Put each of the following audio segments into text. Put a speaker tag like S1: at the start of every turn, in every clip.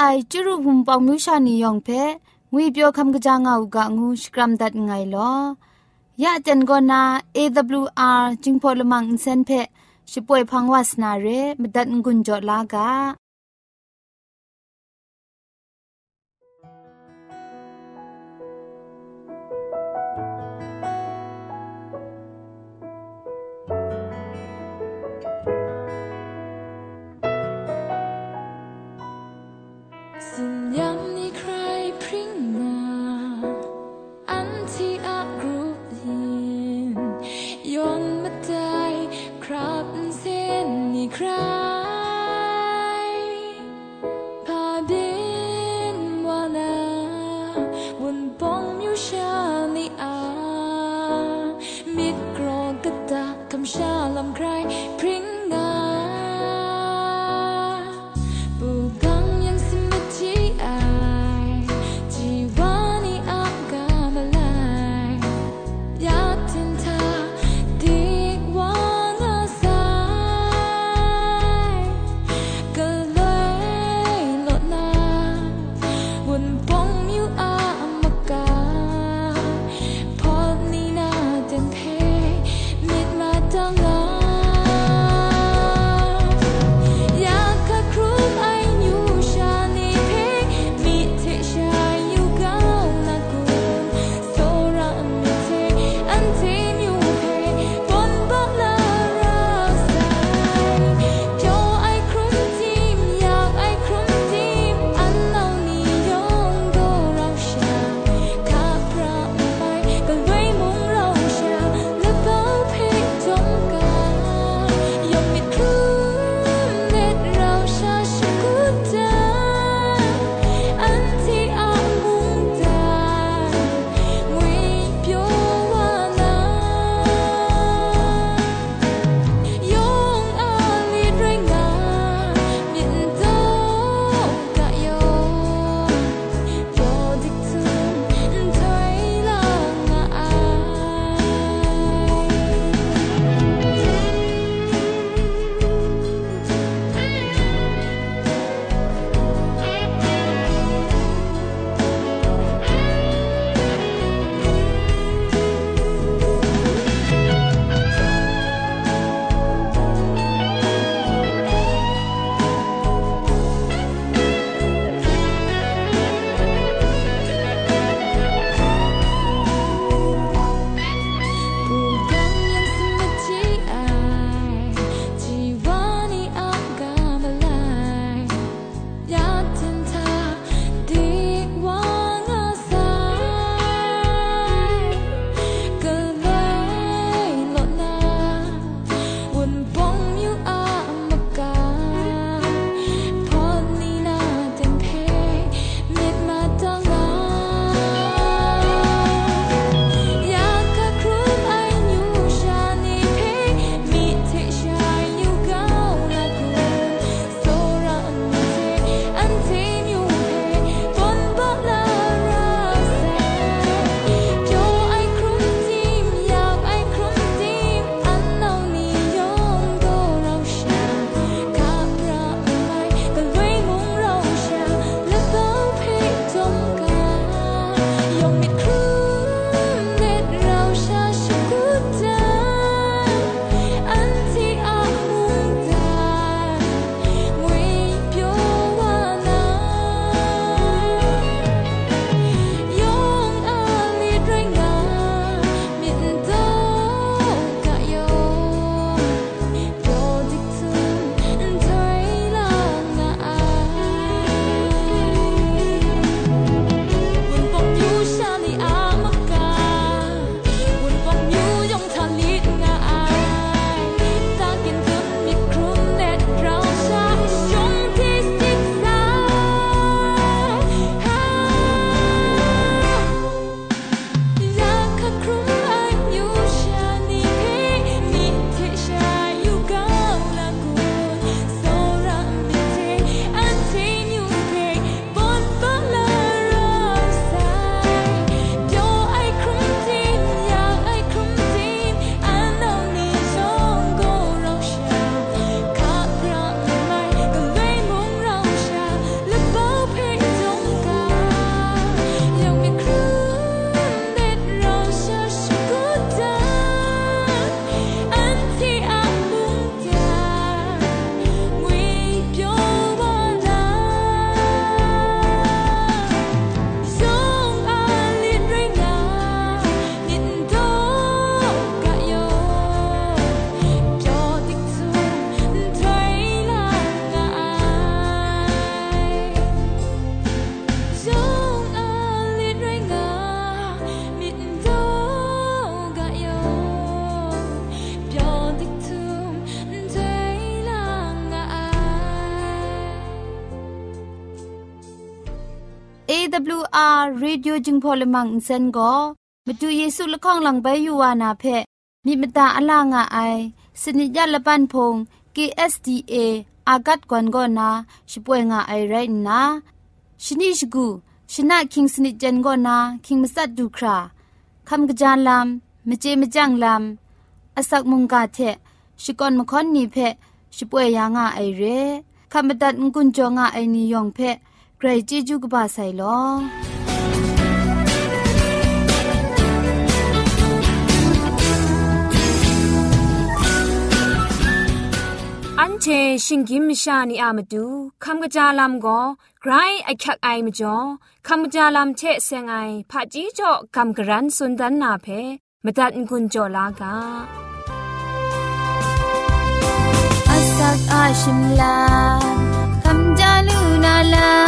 S1: ไอ
S2: จุรุภุมปองมิวชานียองเพงุยเปียวคำกะจางเอากะงูสกรัมดัดไงลอยะจันโกนา AWR จิงพอลมังอินเซนเพช่วยพังวาสนาเรมดัดงุนจอลากา AWR Radio จึงพอลมังอินเซนก็มาดูเยซูละข้องหลังใบยูวานาเพมีมตาอลางอไอสนิยาละปันพง KSDA อากัดกวนก็นาช่วยงาไอไรนะชนิชกูชนะคิงสนิจเจนก็นาคิงมัสัดดูคราคำกระจานลำมเจมจังลำอสักมุงกาเทชิกอนมคอนนีเพช่วยยางาไอเรคำบัดงกุนจงาไอนิยองเพ ใครจีจูกบาไซลอ
S3: อันเชชิงกิมชานีอามาดูคำกระจาลำก็ไกรไอคักไอมาจ่อคำกระจาลำเชเซงไอผาจีจ่อคำกระรันสุนดันนาเพมตัดกุญจ่อลากา
S2: อาสักอาชิมลาคำจาลูนาลามช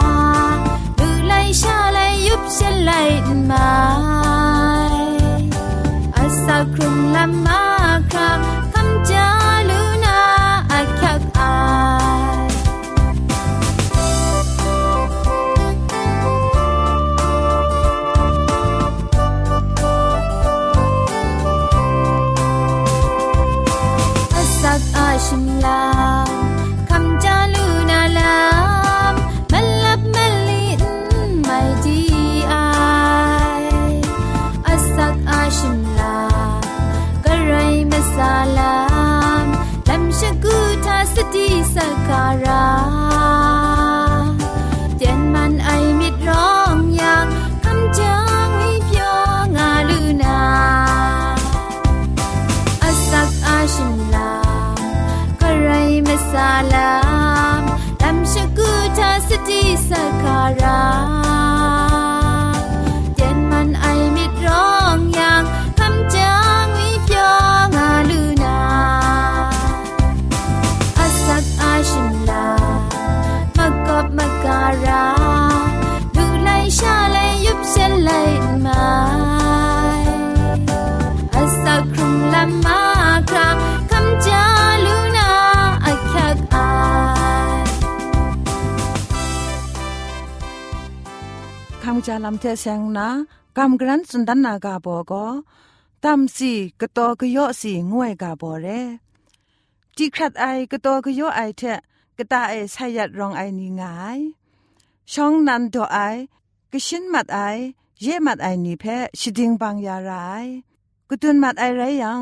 S2: ยุบเชลัยม จาลำเทเซ
S4: งนะกำกรันสุนดันนากาบอก็ตามสีกะตอกะยอสีงวยกาบอเรจีครัดไอกะตอกะยอไอเทกะตาไอไซยัดรองไอนีงายช่องนันโดไอกะชินมัดไอเย่มัดไอนีเพชิดิงบางยาไรกะตุนมัดไอไรยัง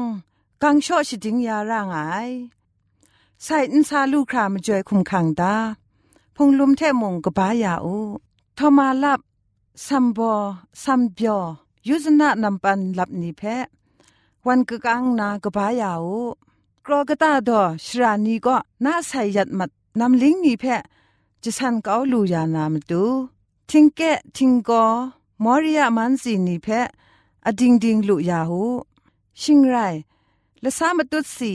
S4: กังชอชิดิงยาร่างไอใส่อินซาลูครามจวยคุมขังตาพงลุมเทมงกะบายาอูทอมาลับ สัมบอสัมเบียวยุซนะนำปันลับนิเพวันกะกังนากบายาวกรอกตาดอชรานีก็น่าใส่ยัดมัดนำลิงนิเพจะสันเกาลูยานามตูทิงเกะทิงกอมอริยามันสีนิเพอดิงดิงลุยาหูชิงไรละสามตุสี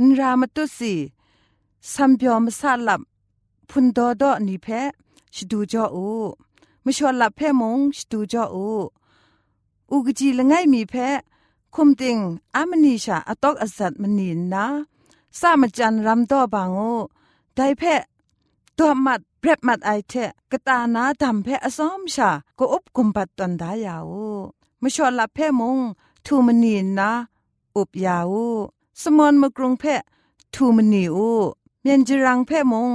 S4: นรามตุสีสัมเบียวมสาลับพุนดอดอนิเพชดูจออู มชวนหลับแพ่มงชดูจออูอูกจีละไงมีแพ้คุมติงอามนีชาอตอกอสัตมนีนนะสามจันรำต่อบางโอได้แพ้ตัวมัดเปรบมัดไอเทกตานาดำแพ้อซ้อมชาก็อุบกุมปัดตันดายาวมชวนหลับแพ่มงทูมนีนนะอุบยาวสมอนมกรุงแพ้ทูมนีอูเมียนจรังแพ่มง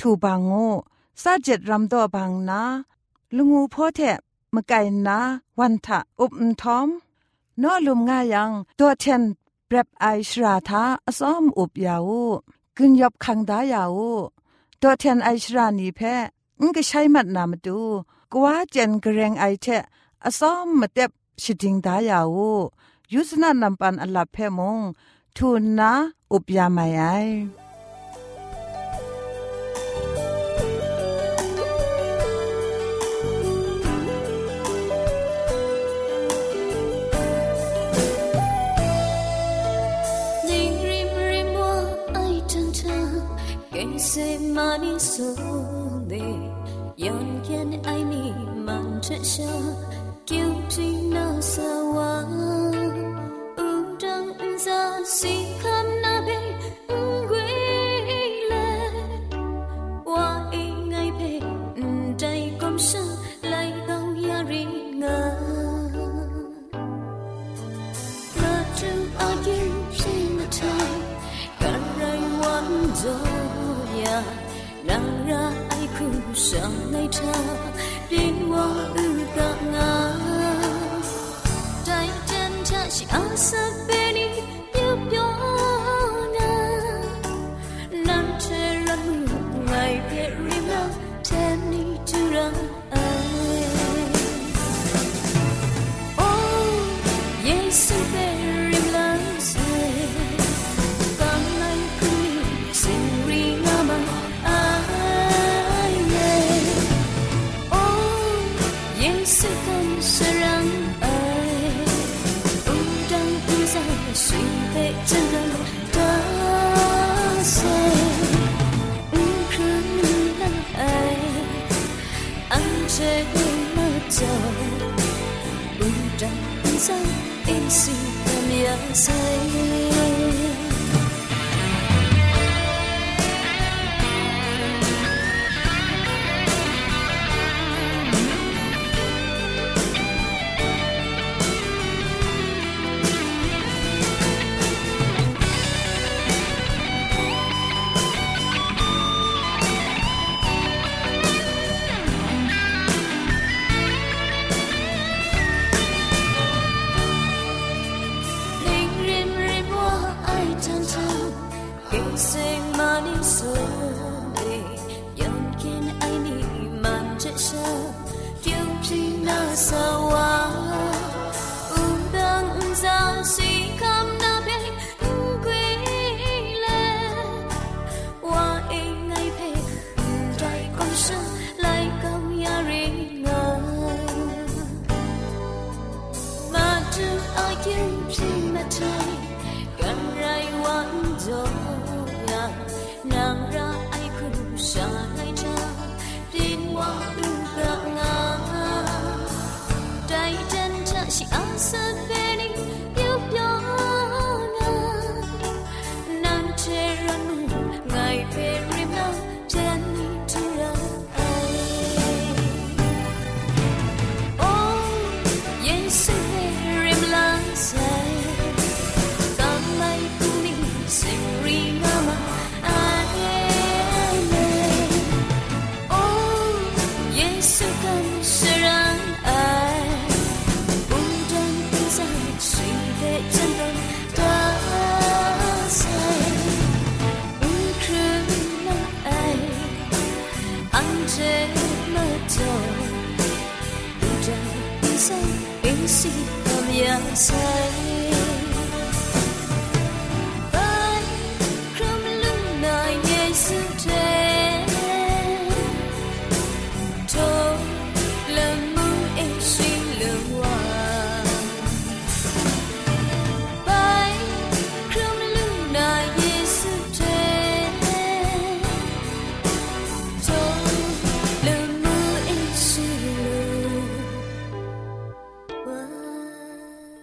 S4: ทูบางโง่ซาเจ็ดรำตัวบางนา ลุงูพ่อแทะมะไก่นาวันทะอุบอุทอมนอลุมง่ายังตัวเทนเปรบไอชราทาอซ้อมอุบยาวกึนยบคังดายาวตัวเทนไอชรานีแพ้งก็ใช้มัดนามาดูกว่าเจนกระเรงไอเทะอซ้อมมาเต็บชิดิงดายาวยุสนานำปันอลับแพมงทูนนะอุบยาไม่ไอ
S2: 岁
S5: 妈咪苏贝，yon kian ai mi man chân sha, kêu chi na sa wa, u đăng un ra si khá. Kam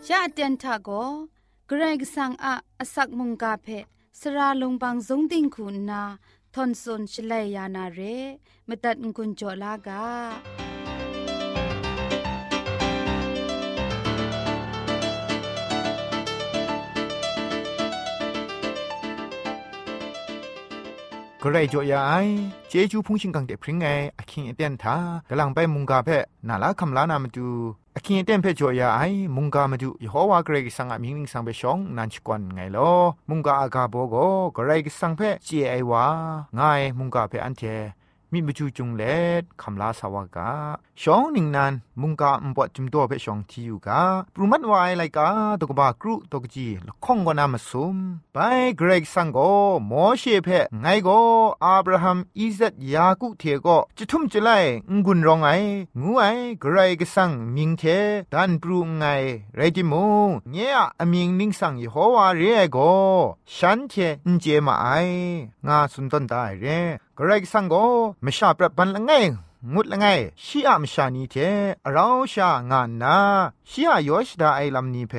S2: ยะเตียนทาโกเกรกสังอะอสักมุงกาเพสราลงบางสงติงคุณนาทอนซนชลัยยานาเรมตัดกุญจลากา
S1: ก็ไรจ่อยาไอเจจูพุงชิงกังเดพริงไงอคิงเตียนทากำลังไปมุงกาเพนาลาคำลานามาดู အခင်အတန့်ဖက်ကျော်ရအိုင်မုန်ကာမဒုယေဟောဝါဂရိတ်ဆန်ကမြင်းင်းဆောင်ပဲရှောင်းနန်ချကွန်ငိုင်လောမုန်ကာအကာဘောကိုဂရိတ်ဆန်ဖက်ကြည်အိုင်ဝါငိုင်မုန်ကာဖက်အန်တဲ့ รกสังเพเจไอวาไงมุงกาเพอันเทมิมจูจุงเลดคำลาสาวากาชองนิงนันมุงกาอุปจุมตัวเพชองที่อยู่กาปรุมัดวายไลกาตกบากรุตกจีละข้องก็นามาซุมไปเกรกสังโกโมเชเพไงโกอับราฮัมอิซัดยากุเทโกจะทุ่มจะไลงกุนรองไงงูไอเกรกสังมิงเทดันปรุงไงไรจิมูเนี่ยอมิงนิงสังยโฮวาเรโกฉันเทนเจมาไองาสุนตันได้เร กระไรสังโกไม่ชาปรับบันละไง งุดละไงชีอะมชานีเทเราชางานนาชีอะยอชดาไอลัมนีเพ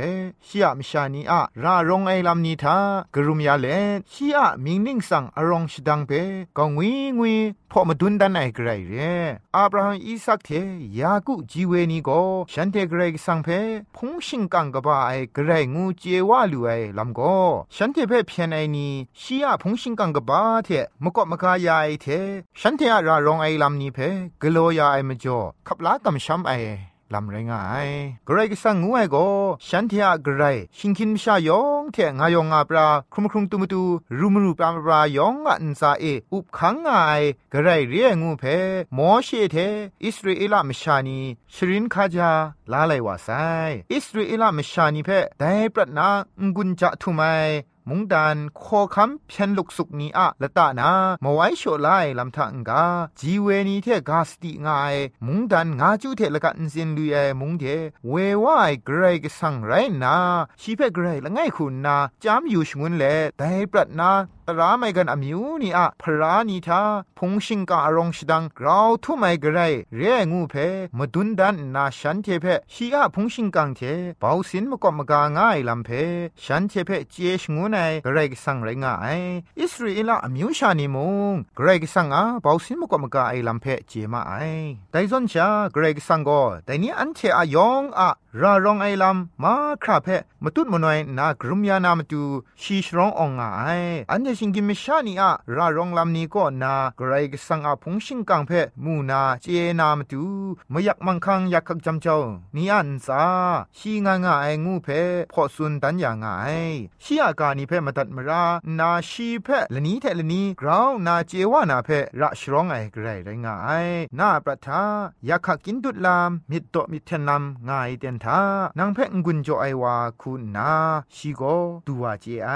S1: ชีอะมชานีอะรารงไอลัมนีทากรุมยาเลชีอะมิงนิ่งสังอรองชดังเพกองวีงวีพอมาดุนดันไอไกรเรอับราฮัมอีสักเทยากุจีเวนีโกฉันเทไกรสังเพพงชิงกังกบาไอไกรงูเจวาลูไอลำโกฉันเทเพเพียนไอนีชีอะพงชิงกังกบาเทมกอมกายาไอเทฉันเทอะรารองไอลัมนีเพกโลยาไอมจ่อขับลากำช้ำไอลำไรงายกรกสังงวยก็ฉันเทียกรายชิงคินมชายองเทงายองอาปราครุมครุมตุมตูรุมรูปามปรายองอันซาเออุบขังงายกรายเรียงูเพมอเชเทอิสราเอลมชานีชรินคาจาลาไลวาไซอิสราเอลมชานีเพได้ปรตนางกุญจะทุไม มุงดานโคคำเพียนลุกสุกนี้อะละตานามาไว้โชไลลำทังกาจีเวนีเทกาสติงายมุงดานงาจูเทละกันเซนลุยมุงเทเววายเกรกสังไรนาชีเพเกรละไงคุณนาจามอยู่ชงุนเลแต่ปรัดนาราไม่กันอมิวนี่อะพรานีทาพงชิงกาอรองชดังกราวทุไม่กระไรเรียงูเพมดุนดันนาฉันเทเพชีอะพงชิงกังเทเบาสินมกอมกาง่ายลำเพฉันเทเพเจชงูไนกระไรกสังไรง่ายอิสราเอลอมิวชานิมงกระไรกสังอาเบาสินมกอมกาไอลำเพเจมาไอแต่ซอนชากระไรกสังก็แต่นี้อันเทอายองอะรารองไอลำมาคราเพมาตุดมโนยนากรุมยานามตูชีชรององไออันเชิงกิมชานีอะรารองลำนี้ก็นากรกสังอาพงชิงกังเพมูนาเจนามตูมยักมังคังยักขักจำเจ้านี่อันซาชีงางาไองูเพพอสุนดันย่างไอชีอาการนี้เพมาตัดมรานาชีเพละนี้แทละนี้กราวนาเจวานาเพระชรองไอไกรไรงาไอนาประทายักขักกินดุดลามมิดโตมิเทนลำงายเตียนทานางเพงกุนโจไอวาคุณนาชีโกตัวเจไอ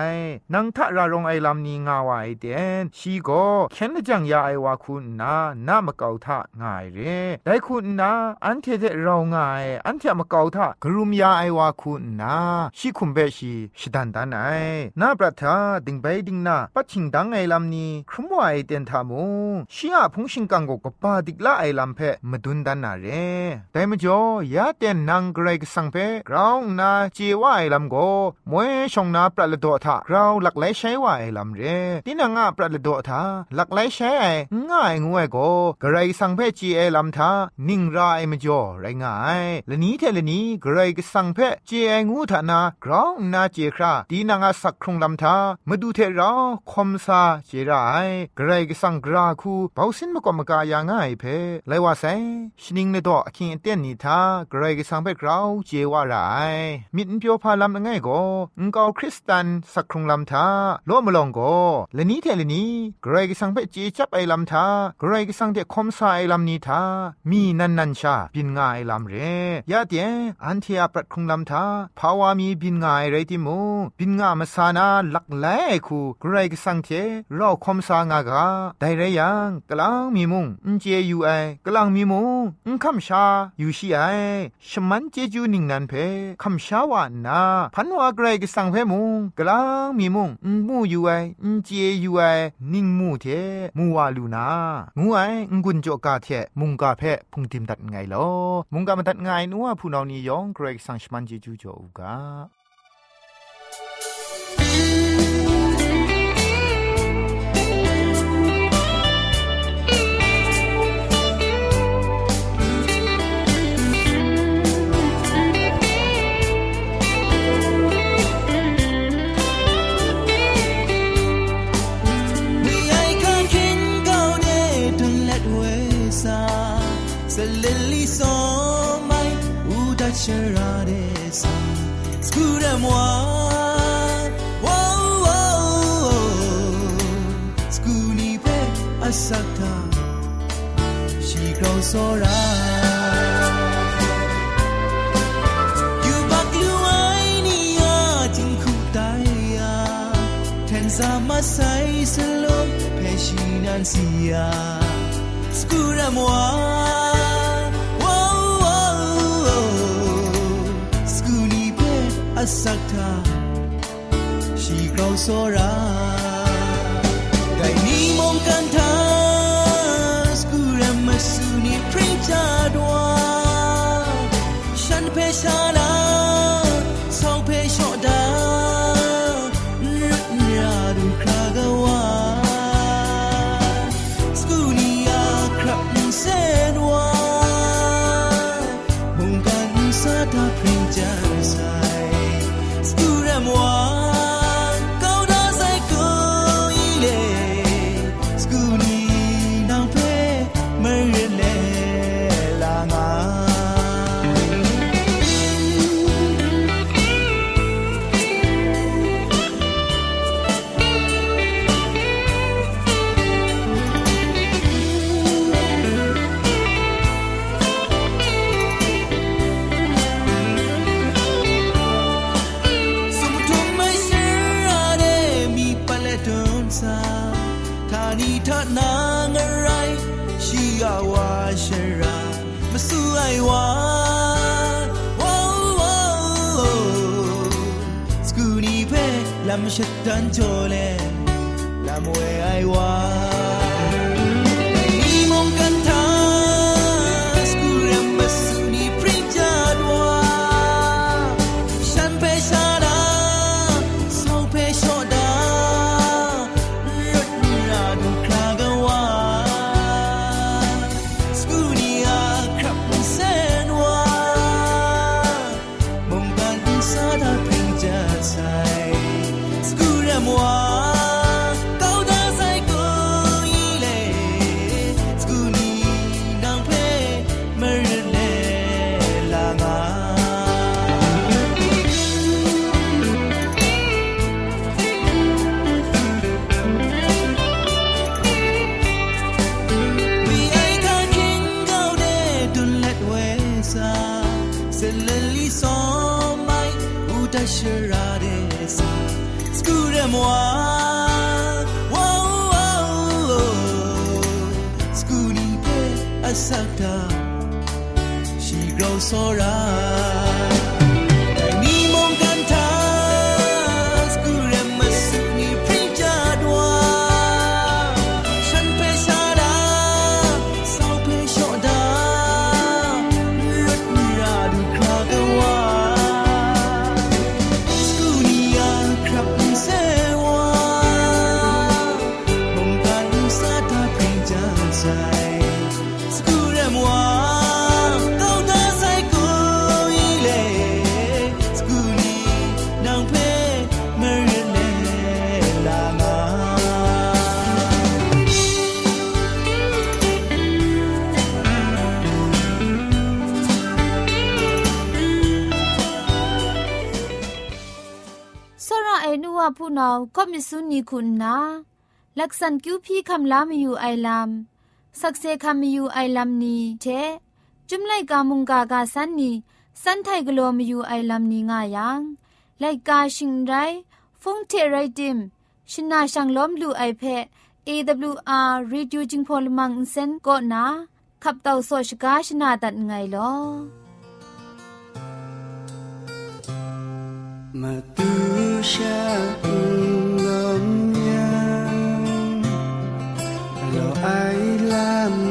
S1: นางทะรารองไอลำนี้งาวาไอเตียนชีโกเข็นจังยาไอวาคุณนานามะเกาทะง่ายเรได้คุณนาอันเทเทเราง่าย อันเทมะเกาทะกรุมยาไอวาคุณนาชีคุมเบชีชิดันดานไอนาปรัทาดิงไปดิงนาปัจฉิงดังไอลำนี้ครุมวาไอเตียนทามุชีอาพงชิงกังกกปาดิกละไอลำเพมาดุนดันนาเรแต่มจ่อยาเตนนางเกรกสังเพกราวนาเจวาไอลำโกมวยชงนาปรัลโดทากราวหลักไหลใช้วาไอลำเรตินางาปรัลโดทาหลักไหลใช้ง่ายงวยโกกระไรสังเพจีเอลำทานิ่งรายมจ่อไรง่ายละนี้เทละนี้กระไรก็สังเพจีเองูทานากราวนาเจคราตีนางาสักครุงลำทามาดูเทราคมซาเจรายกระไรก็สังกราคูเบาสินมากอมกายาง่ายเพไลว่าไซชนิงเลดออคิงเตียนนีทากระไรก็สังเพกราวเจว่าไรมิดเปียวพาลำง่ายโกงกาคริสตันสักครุงลำทาโลมลองโกละนี้เทละนี้กระไรก็สังเพจีจับไอลำทากรก็สังเดคอมซาไอลำนี้ทามีนันนันชาบินงายลำเรยาเดียอันเทียปรัดคงลำทาภาวามีบินงายไรติมูบินงามาสานาลักแลคูกรก็สังเทรอคอมซางากาไดเรยังกลางมีมุงอุเจยูไอกลางมีมุงอุคำชาอยู่ชีไอชมันเจจูนิงนันเพคำชาวานาพันวากรก็สังเพมุงกลางมีมุงอุมูอยู่ไออุเจยูไอนิงมูเทมูวาลูนางูไองุนจอกาเทมุงกาเพพุงติมตัดไงลอมุงกามาตัดไงนัวผู้นานียองเกรกสังชมันเจจูจออูกา
S6: ချရတဲ့ဆာစကူရမွာဝိုးဝိုးစကူနီပဲအစတာရှိကောင်းစောရာ You back you ai ni ya jing အစက်တာရှိကောင်းစောရာဒိုင်နီမုန်ကန်တာစကူရမဆူနီပရင်ချာဒွာရှန်ဖေရှာလာ مشت انجولين لام وي ايوان အဆက်တာ She grows so right
S2: ก็มิสุนีคุณนาลักษันคิวพี่คำลามอยู่ไอลัมสักเซคำอยู่ไอลัมนี้เทจุมไลกามุงกากาสันนีสันไทกลัวมอยู่ไอลัมนี้ง่ายังไลกาชิงไรฟงเทไรดิมชินาชังล้อมลูไอเพะ AWR Reducing Polymer Insen ก็นาขับเต่าโซชกาชนาตัดไงลอ
S7: mà tư xa ngâm nhau, lo ai làm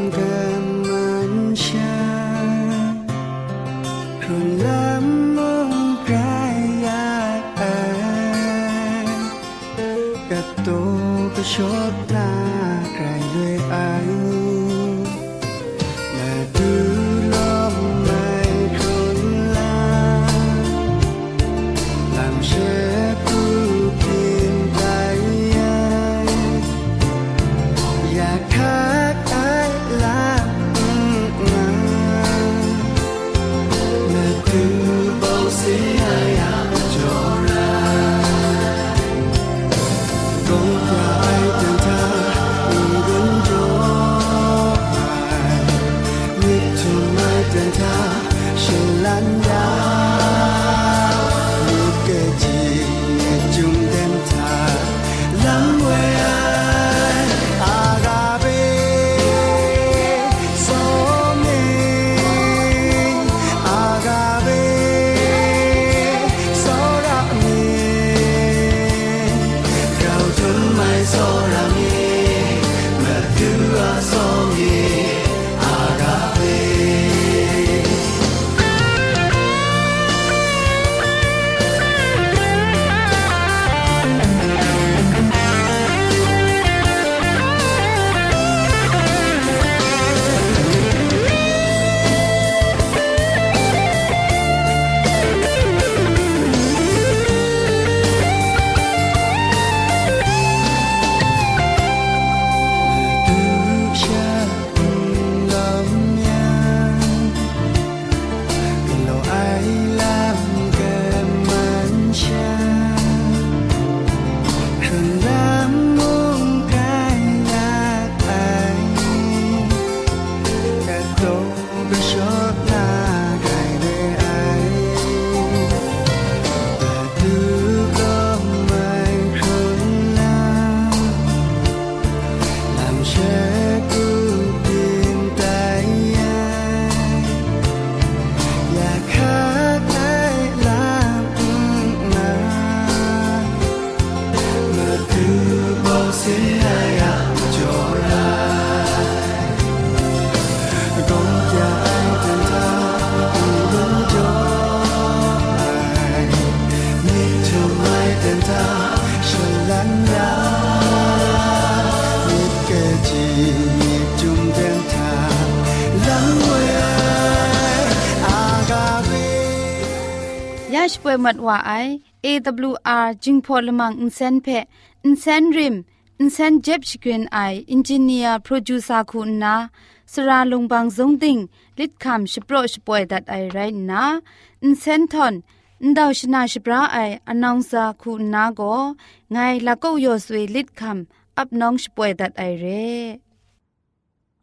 S2: ป่วยมัดว่าไอ AWR จิงพอลมังอินเซนเพอินเซนริมอินเซนเจ็บชกรีนไออินจิเนียร์โปรดิวซาคุณนาสราลงบางซงติงลิดคำชโปรชป่วยดัดไอไรนะอินเซนทอนန်ဒေါရှနာရှပရာအိုင်အနောင်စာခုနာကိုငိုင်လကောက်ယောဆွေလစ်ခမ်အပ်နောင်ရှပွဲဒတ်အိုင်ရဲ